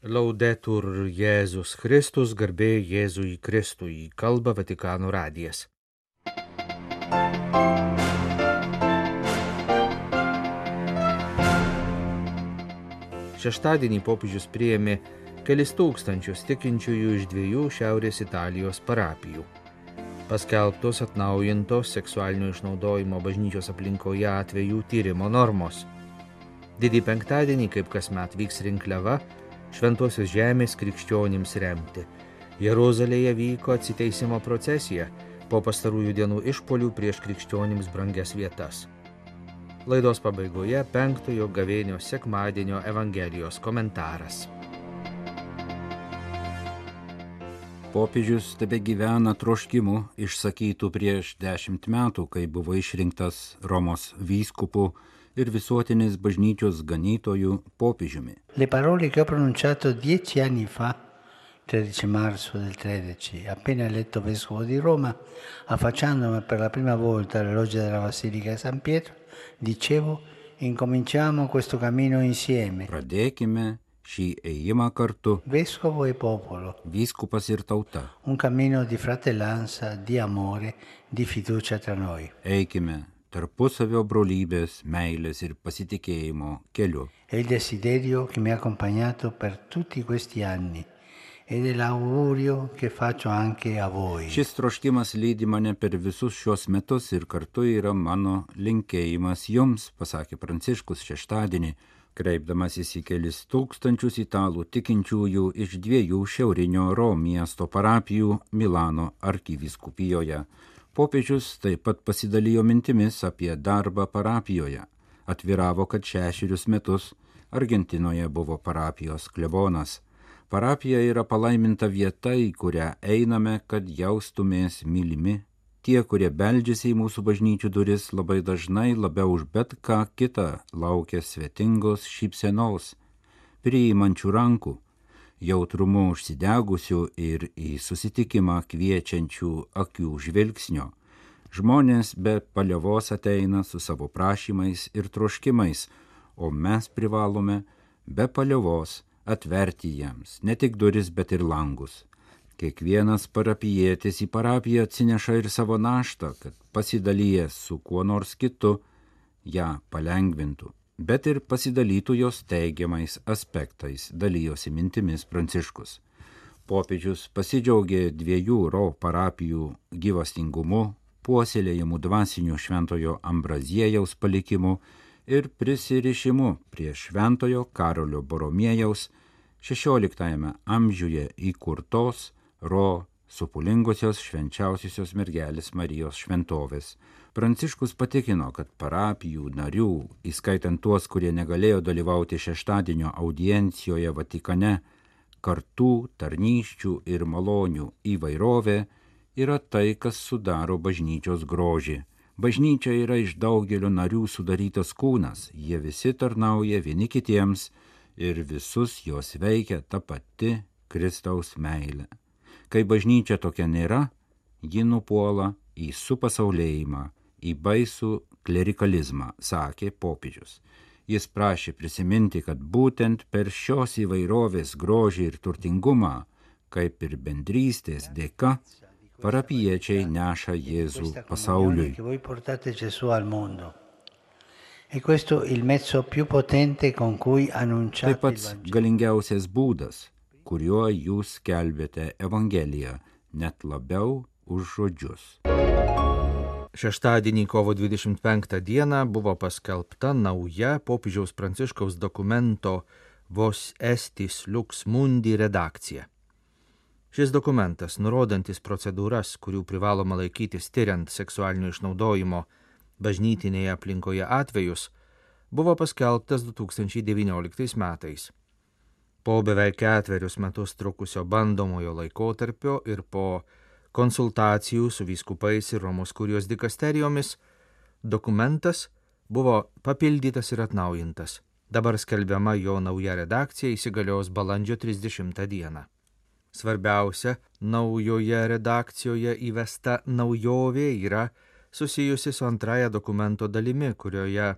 Laudetur Jėzus Kristus, garbė Jėzui Kristui, kalba Vatikano radijas. Šeštadienį popiežius priėmė kelis tūkstančius tikinčiųjų iš dviejų Šiaurės Italijos parapijų. Paskelbtos atnaujintos seksualinio išnaudojimo bažnyčios aplinkoje atvejų tyrimo normos. Didį penktadienį, kaip kasmet vyks rinkliava, šventosios žemės krikščionims remti. Jeruzalėje vyko atsiteisimo procesija po pastarųjų dienų išpolių prieš krikščionims brangias vietas. Laidos pabaigoje penktojo gavėnio sekmadienio Evangelijos komentaras. Popiežius tebe gyvena troškimu išsakytų prieš dešimt metų, kai buvo išrinktas Romos vyskupu ir visuotinės bažnyčios ganytojų popiežiumi. Le parole che ho pronunciato dieci anni fa, 13 marzo del 13, appena eletto vescovo di Roma, affacciandomi per la prima volta alla loggia della Basilica San Pietro, dicevo, incominciamo questo cammino insieme. Pradėkime šį ėjimą kartu, Vescovo e popolo, vyskupas ir tauta. un cammino di fratellanza, di amore, di fiducia tra noi. Eikime tarpusavio brolybės, meilės ir pasitikėjimo keliu. È il desiderio che mi ha accompagnato per tutti questi anni ed è l'augurio che faccio anche a voi. Šis troškimas lydi mane per visus šios metus ir kartu yra mano linkėjimas jums, pasakė Pranciškus šeštadienį, kreipdamasis į kelis tūkstančius italų tikinčiųjų iš dviejų šiaurinio Ro miesto parapijų Milano arkivyskupijoje. Popiežius taip pat pasidalijo mintimis apie darbą parapijoje. Atviravo, kad šešerius metus Argentinoje buvo parapijos klebonas. Parapija yra palaiminta vieta, į kurią einame, kad jaustumės mylimi. Tie, kurie beldžiasi į mūsų bažnyčių duris, labai dažnai labiau už bet ką kitą laukia svetingos šypsenos, priimančių rankų, jautrumu užsidegusių ir į susitikimą kviečiančių akių žvilgsnio. Žmonės be palievos ateina su savo prašymais ir troškimais, o mes privalome be palievos atverti jiems ne tik duris, bet ir langus. Kiekvienas parapijėtis į parapiją atsineša ir savo naštą, kad pasidalyjęs su kuo nors kitu ją palengvintų, bet ir pasidalytų jos teigiamais aspektais, dalyjosi mintimis Pranciškus. Popiežius pasidžiaugė dviejų Ro parapijų gyvastingumu, puoselėjimu dvasiniu šventojo Ambraziejaus palikimu ir prisirišimu prie šventojo Karolio Boromiejaus XVI amžiuje įkurtos Ro supulingosios švenčiausiosios mergelės Marijos šventovės. Pranciškus patikino, kad parapijų narių, įskaitant tuos, kurie negalėjo dalyvauti šeštadienio audiencijoje Vatikane, kartų, tarnyščių ir malonių įvairovė yra tai, kas sudaro bažnyčios grožį. Bažnyčia yra iš daugelio narių sudarytas kūnas, jie visi tarnauja vieni kitiems ir visus jos veikia ta pati Kristaus meilė. Kai bažnyčia tokia nėra, ji nupuola į supasaulėjimą, į baisų klerikalizmą, sakė popiežius. Jis prašė prisiminti, kad būtent per šios įvairovės grožį ir turtingumą, kaip ir bendrystės dėka, parapiečiai neša Jėzų pasauliui. E Tai pats galingiausias būdas, kuriuo jūs skelbėte Evangeliją, net labiau už žodžius. Šeštadienį kovo 25 dieną buvo paskelbta nauja popiežiaus pranciškaus dokumento Vos Estis Lux Mundi redakcija. Šis dokumentas, nurodantis procedūras, kurių privaloma laikytis tyriant seksualinio išnaudojimo bažnytinėje aplinkoje atvejus, buvo paskelbtas 2019 metais. Po beveik ketverius metus trukusio bandomojo laikotarpio ir po konsultacijų su vyskupais ir Romos kurijos dikasterijomis, dokumentas buvo papildytas ir atnaujintas. Dabar skelbiama jo nauja redakcija įsigalios balandžio 30 dieną. Svarbiausia naujoje redakcijoje įvesta naujovė yra susijusi su antraja dokumento dalimi, kurioje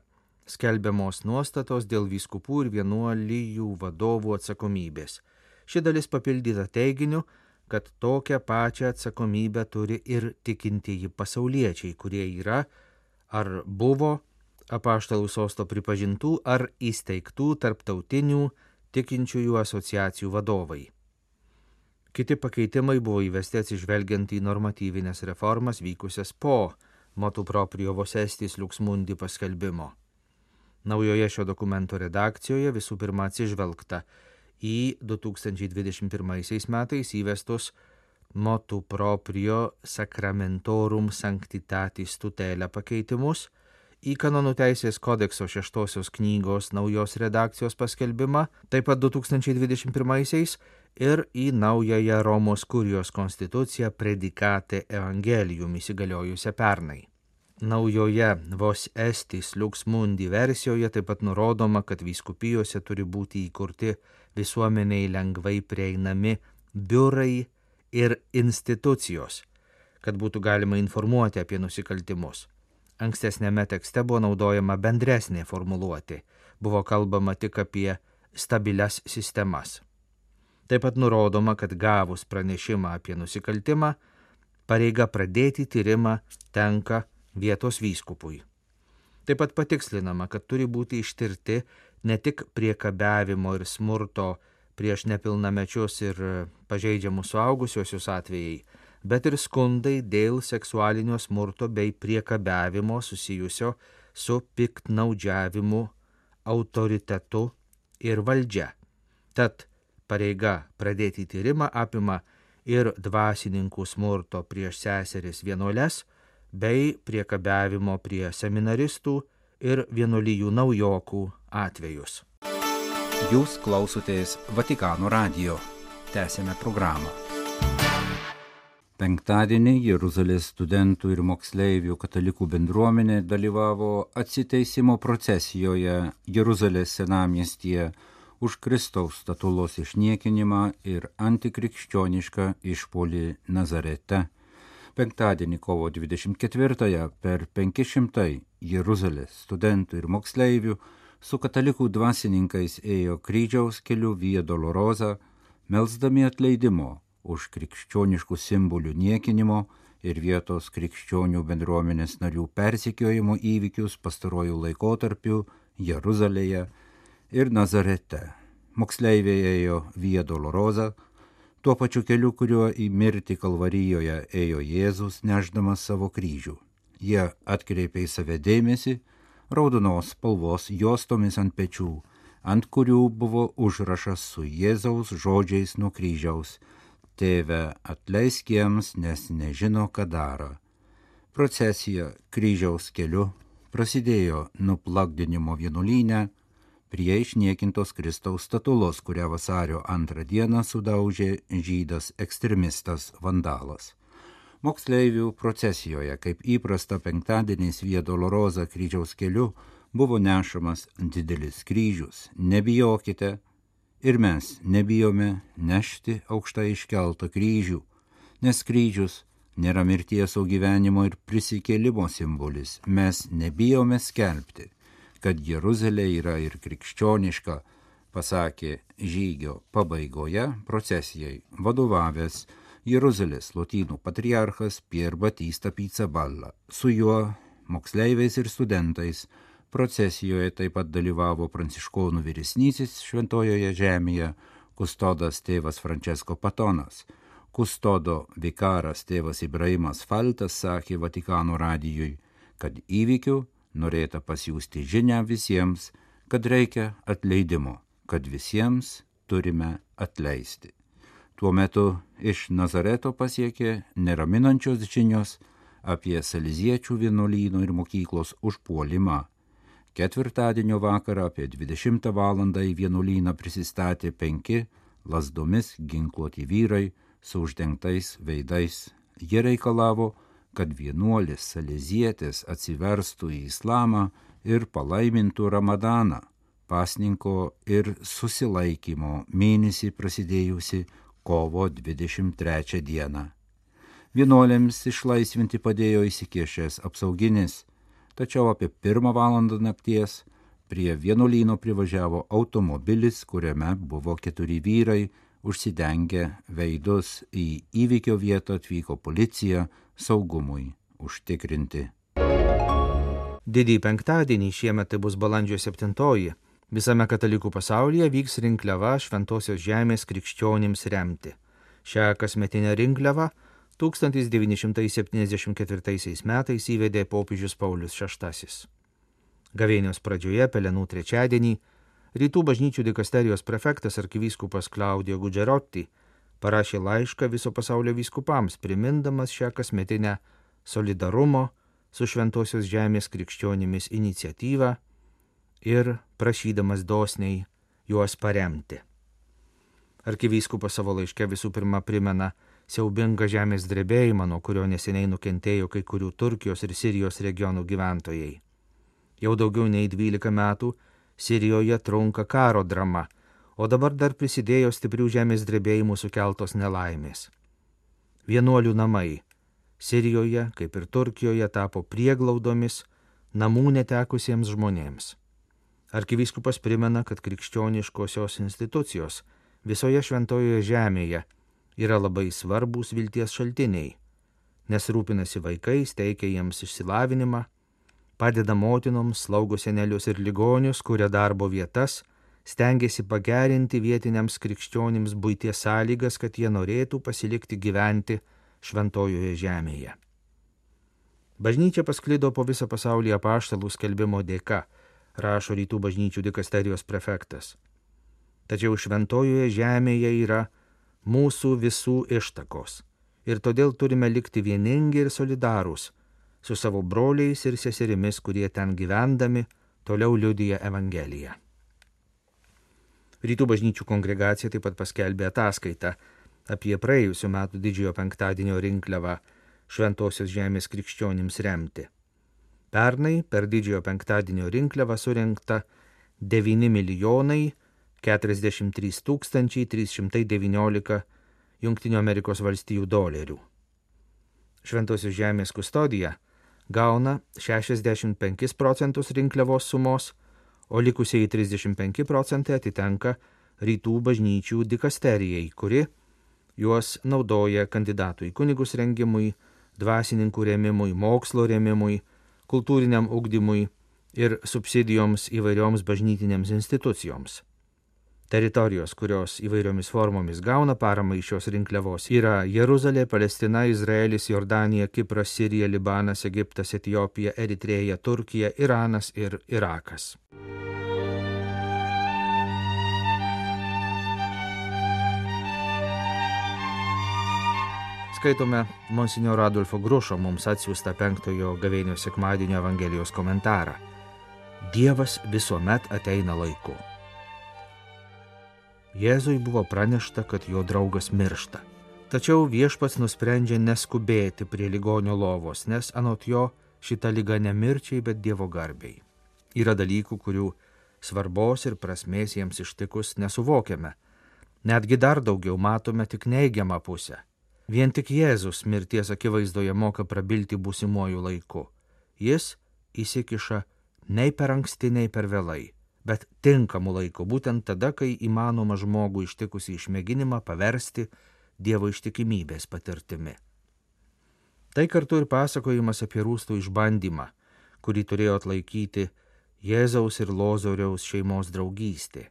skelbiamos nuostatos dėl vyskupų ir vienuolijų vadovų atsakomybės. Ši dalis papildyta teiginiu, kad tokią pačią atsakomybę turi ir tikintieji pasauliečiai, kurie yra ar buvo apaštalų sosto pripažintų ar įsteigtų tarptautinių tikinčiųjų asociacijų vadovai. Kiti pakeitimai buvo įvesti atsižvelgiant į normatyvinės reformas vykusias po motu proprio vos estis luksmundi paskelbimo. Naujoje šio dokumento redakcijoje visų pirma atsižvelgta į 2021 metais įvestus motu proprio sacramentorum sanctitatis tutela pakeitimus, į kanonų teisės kodekso šeštosios knygos naujos redakcijos paskelbimą, taip pat 2021-aisiais ir į naująją Romos kurijos konstituciją predikate evangelijum įsigaliojusią pernai. Naujoje vos estis Lux Mundi versijoje taip pat nurodoma, kad vyskupijose turi būti įkurti visuomeniai lengvai prieinami biurai ir institucijos, kad būtų galima informuoti apie nusikaltimus. Ankstesnėme tekste buvo naudojama bendresnė formuluotė, buvo kalbama tik apie stabilias sistemas. Taip pat nurodoma, kad gavus pranešimą apie nusikaltimą, pareiga pradėti tyrimą tenka vietos vyskupui. Taip pat patikslinama, kad turi būti ištirti ne tik priekabiavimo ir smurto prieš nepilnamečius ir pažeidžiamus suaugusiosius atvejai, bet ir skundai dėl seksualinio smurto bei priekabiavimo susijusio su piktnaudžiavimu, autoritetu ir valdžia. Tad pareiga pradėti tyrimą apima ir dvasininkų smurto prieš seseris vienuoles, bei priekabiavimo prie seminaristų ir vienuolijų naujokų atvejus. Jūs klausotės Vatikano radio. Tęsėme programą. Penktadienį Jeruzalės studentų ir moksleivių katalikų bendruomenė dalyvavo atsiteisimo procesijoje Jeruzalės senamiestyje už Kristaus statulos išniekinimą ir antikrikščionišką išpolį Nazarete. Penktadienį kovo 24-ąją per 500 Jeruzalės studentų ir moksleivių su katalikų dvasininkais ėjo kryžiaus keliu Via Doloroza, melsdami atleidimo už krikščioniškų simbolių niekinimo ir vietos krikščionių bendruomenės narių persikiojimo įvykius pastarojų laikotarpių Jeruzalėje ir Nazarete. Moksleiviai ėjo Via Doloroza, tuo pačiu keliu, kuriuo į mirtį Kalvarijoje ėjo Jėzus neždamas savo kryžių. Jie atkreipė į save dėmesį raudonos spalvos juostomis ant pečių, ant kurių buvo užrašas su Jėzaus žodžiais nuo kryžiaus Tėve, atleisk jiems, nes nežino, ką daro. Procesija kryžiaus keliu prasidėjo nuplakdinimo vienuolynę prie išniekintos Kristaus statulos, kurią vasario antrą dieną sudaužė žydas ekstremistas vandalas. Moksleivių procesijoje, kaip įprasta penktadieniais Viedoloroza kryžiaus keliu, buvo nešamas didelis kryžius. Nebijokite, Ir mes nebijome nešti aukštą iškeltą kryžių, nes kryžius nėra mirties, o gyvenimo ir prisikėlimo simbolis. Mes nebijome skelbti, kad Jeruzalė yra ir krikščioniška, pasakė žygio pabaigoje procesijai vadovavęs Jeruzalės lotynų patriarchas Pier Batista Pizzaballa. Su juo moksleiviais ir studentais Procesijoje taip pat dalyvavo pranciškonų vyresnysis šventojoje žemėje, kustodas tėvas Francesco Patonas. Kustodo vikaras tėvas Ibrahimas Faltas sakė Vatikano radijui, kad įvykių norėta pasiūsti žinę visiems, kad reikia atleidimo, kad visiems turime atleisti. Tuo metu iš Nazareto pasiekė neraminančios žinios apie Saliziečių vienuolyno ir mokyklos užpuolimą Ketvirtadienio vakarą apie 20 val. į vienuolyną prisistatė penki lasdomis ginkluoti vyrai su uždengtais veidais. Jie reikalavo, kad vienuolis salėzietis atsiverstų į islamą ir palaimintų Ramadaną, pasninko ir susilaikymo mėnesį prasidėjusi kovo 23 dieną. Vienuolėms išlaisvinti padėjo įsikešęs apsauginis tačiau apie pirmą valandą nakties prie vienuolyno privažiavo automobilis, kuriame buvo keturi vyrai, užsidengę veidus į įvykio vietą atvyko policija saugumui užtikrinti. Didįjį penktadienį šiemet tai bus balandžio 7. Visame katalikų pasaulyje vyks rinkliava Šventojios žemės krikščionims remti. Šią kasmetinę rinkliavą 1974 metais įvedė popiežius Paulius VI. Gavėnios pradžioje, Pelenų trečiadienį, Rytų bažnyčių dikasterijos prefektas arkivyskupas Klaudijo Gudžerotti parašė laišką viso pasaulio vyskupams, primindamas šią kasmetinę solidarumo su Šventojios žemės krikščionimis iniciatyvą ir prašydamas dosniai juos paremti. Arkivyskupas savo laiške visų pirma primena siaubingą žemės drebėjimą, nuo kurio neseniai nukentėjo kai kurių Turkijos ir Sirijos regionų gyventojai. Jau daugiau nei 12 metų Sirijoje trunka karo drama, o dabar dar prisidėjo stiprių žemės drebėjimų sukeltos nelaimės. Vienuolių namai Sirijoje, kaip ir Turkijoje, tapo prieglaudomis namų netekusiems žmonėms. Arkivyskupas primena, kad krikščioniškosios institucijos visoje šventojoje žemėje yra labai svarbus vilties šaltiniai, nes rūpinasi vaikais, teikia jiems išsilavinimą, padeda motinoms, slaugo senelius ir ligonius, kuria darbo vietas, stengiasi pagerinti vietiniams krikščionims būties sąlygas, kad jie norėtų pasilikti gyventi šventojoje žemėje. Bažnyčia pasklido po visą pasaulį apaštalų skelbimo dėka rašo rytų bažnyčių dikasterijos prefektas. Tačiau šventojoje žemėje yra mūsų visų ištakos ir todėl turime likti vieningi ir solidarūs su savo broliais ir seserimis, kurie ten gyvendami toliau liudyja Evangeliją. Rytų bažnyčių kongregacija taip pat paskelbė ataskaitą apie praėjusiu metu didžiojo penktadienio rinkliavą Šventojios žemės krikščionims remti. Pernai per didžiojo penktadienio rinkliavą surinkta 9 milijonai 43 tūkstančiai 319 Junktinių Amerikos valstijų dolerių. Šventosios žemės kustodija gauna 65 procentus rinkliavos sumos, o likusiai 35 procentai atitenka rytų bažnyčių dikasterijai, kuri juos naudoja kandidatų į kunigus rengimui, dvasininkų rėmimui, mokslo rėmimui, kultūriniam ugdymui ir subsidijoms įvairioms bažnytinėms institucijoms. Teritorijos, kurios įvairiomis formomis gauna paramą iš šios rinkliavos, yra Jeruzalė, Palestina, Izraelis, Jordanija, Kipras, Sirija, Libanas, Egiptas, Etijopija, Eritreja, Turkija, Iranas ir Irakas. skaitome Monsignoro Adolfo Grušo mums atsiųstą penktojo gavėnio sekmadienio Evangelijos komentarą. Dievas visuomet ateina laiku. Jėzui buvo pranešta, kad jo draugas miršta. Tačiau viešpats nusprendžia neskubėti prie ligonio lovos, nes anot jo šita lyga ne mirčiai, bet Dievo garbiai. Yra dalykų, kurių svarbos ir prasmės jiems ištikus nesuvokiame. Netgi dar daugiau matome tik neigiamą pusę Vien tik Jėzus mirties akivaizdoje moka prabilti būsimuoju laiku. Jis įsikiša nei per anksti, nei per vėlai, bet tinkamu laiku, būtent tada, kai įmanoma žmogų ištikusi išmėginimą paversti Dievo ištikimybės patirtimi. Tai kartu ir pasakojimas apie rūstų išbandymą, kurį turėjo atlaikyti Jėzaus ir Lozoriaus šeimos draugystė.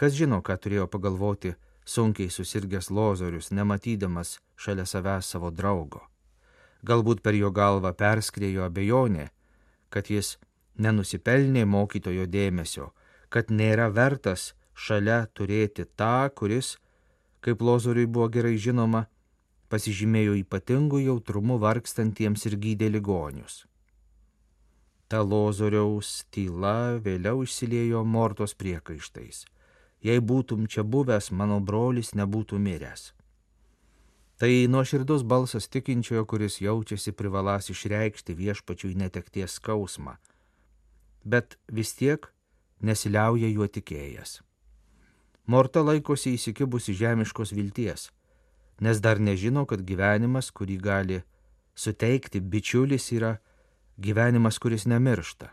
Kas žino, ką turėjo pagalvoti sunkiai susirgęs Lozorius, nematydamas šalia savęs savo draugo. Galbūt per jo galvą perskrėjo abejonė, kad jis nenusipelnė mokytojo dėmesio, kad nėra vertas šalia turėti tą, kuris, kaip Lozoriui buvo gerai žinoma, pasižymėjo ypatingų jautrumų vargstantiems ir gydė ligonius. Ta Lozoriaus tyla vėliau išsiliejo Mortos priekaištais jei būtum čia buvęs, mano brolis nebūtų miręs. Tai nuoširdus balsas tikinčiojo, kuris jaučiasi privalas išreikšti viešpačiui netekties skausmą, bet vis tiek nesiliauja juo tikėjęs. Morta laikosi įsikibusi žemiškos vilties, nes dar nežino, kad gyvenimas, kurį gali suteikti bičiulis, yra gyvenimas, kuris nemiršta.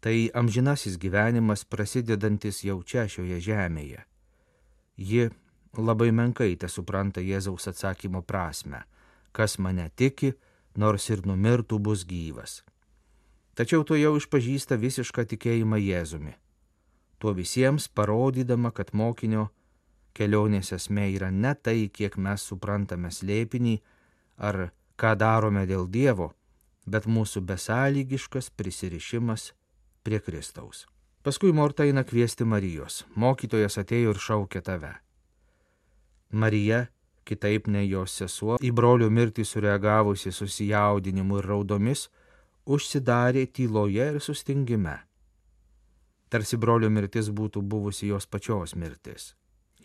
Tai amžinasis gyvenimas prasidedantis jau čia šioje žemėje. Ji labai menkai te supranta Jėzaus atsakymo prasme, kas mane tiki, nors ir numirtų bus gyvas. Tačiau to jau išpažįsta visišką tikėjimą Jėzumi. Tuo visiems parodydama, kad mokinio kelionės esmė yra ne tai, kiek mes suprantame slėpinį ar ką darome dėl Dievo, bet mūsų besąlygiškas prisirišimas prie Kristaus. Paskui Morta eina kviesti Marijos. Mokytojas atėjo ir šaukė tave. Marija, kitaip nei jos sesuo, į brolio mirtį sureagavusi susijaudinimu ir raudomis, užsidarė tyloje ir sustingime. Tarsi brolio mirtis būtų buvusi jos pačios mirtis.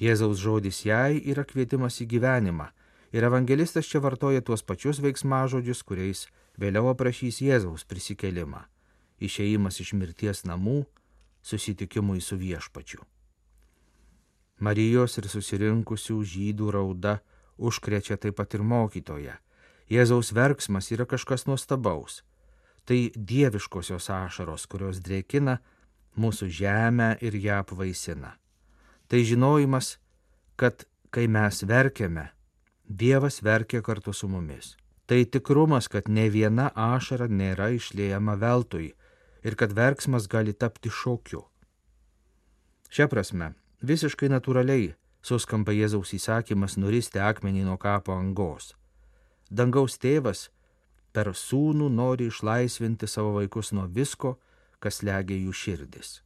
Jėzaus žodis jai yra kvietimas į gyvenimą, ir evangelistas čia vartoja tuos pačius veiksmažodžius, kuriais vėliau aprašys Jėzaus prisikelimą - išeimas iš mirties namų, susitikimui su viešpačiu. Marijos ir susirinkusių žydų rauda užkrečia taip pat ir mokytoje. Jėzaus verksmas yra kažkas nuostabaus. Tai dieviškosios ašaros, kurios drėkina mūsų žemę ir ją apvaisina. Tai žinojimas, kad kai mes verkiame, Dievas verkia kartu su mumis. Tai tikrumas, kad ne viena ašara nėra išliejama veltui ir kad verksmas gali tapti šokiu. Šią prasme, Visiškai natūraliai suskamba Jėzaus įsakymas nuristi akmenį nuo kapo angos. Dangaus tėvas per sūnų nori išlaisvinti savo vaikus nuo visko, kas legia jų širdis.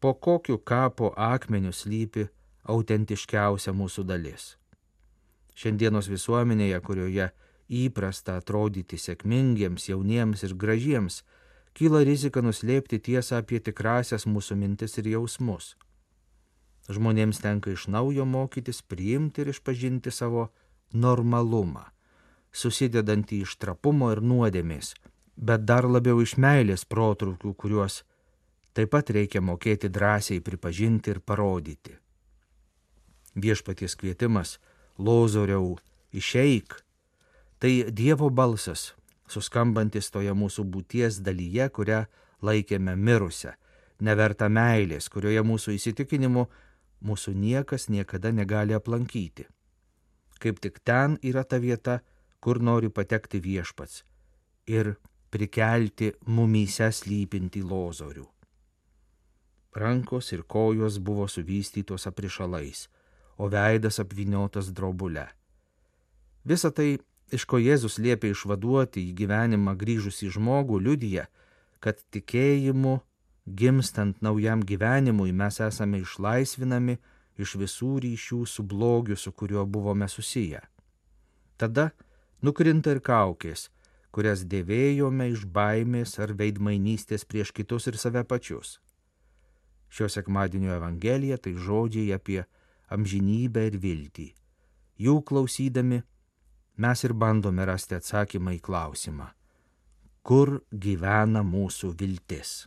Po kokiu kapo akmeniu slypi autentiškiausia mūsų dalis. Šiandienos visuomenėje, kurioje įprasta atrodyti sėkmingiems, jauniems ir gražiems, kyla rizika nuslėpti tiesą apie tikrasias mūsų mintis ir jausmus. Žmonėms tenka iš naujo mokytis priimti ir išpažinti savo normalumą, susidedantį iš trapumo ir nuodėmės, bet dar labiau iš meilės protrukių, kuriuos taip pat reikia mokėti drąsiai pripažinti ir parodyti. Viešpaties kvietimas - lozoriau, išeik - tai Dievo balsas, suskambantis toje mūsų būties dalyje, kurią laikėme mirusią, neverta meilės, kurioje mūsų įsitikinimu mūsų niekas niekada negali aplankyti. Kaip tik ten yra ta vieta, kur nori patekti viešpats ir prikelti mumyse slypinti lozorių. Rankos ir kojos buvo suvystytos aprišalais, o veidas apviniotas drobule. Visą tai, iš ko Jėzus liepia išvaduoti į gyvenimą grįžusį žmogų, liudyja, kad tikėjimu gimstant naujam gyvenimui mes esame išlaisvinami iš visų ryšių su blogiu, su kuriuo buvome susiję. Tada nukrinta ir kaukės, kurias dėvėjome iš baimės ar veidmainystės prieš kitus ir save pačius. Šio sekmadienio Evangelija tai žodžiai apie amžinybę ir viltį. Jų klausydami mes ir bandome rasti atsakymą į klausimą, kur gyvena mūsų viltis.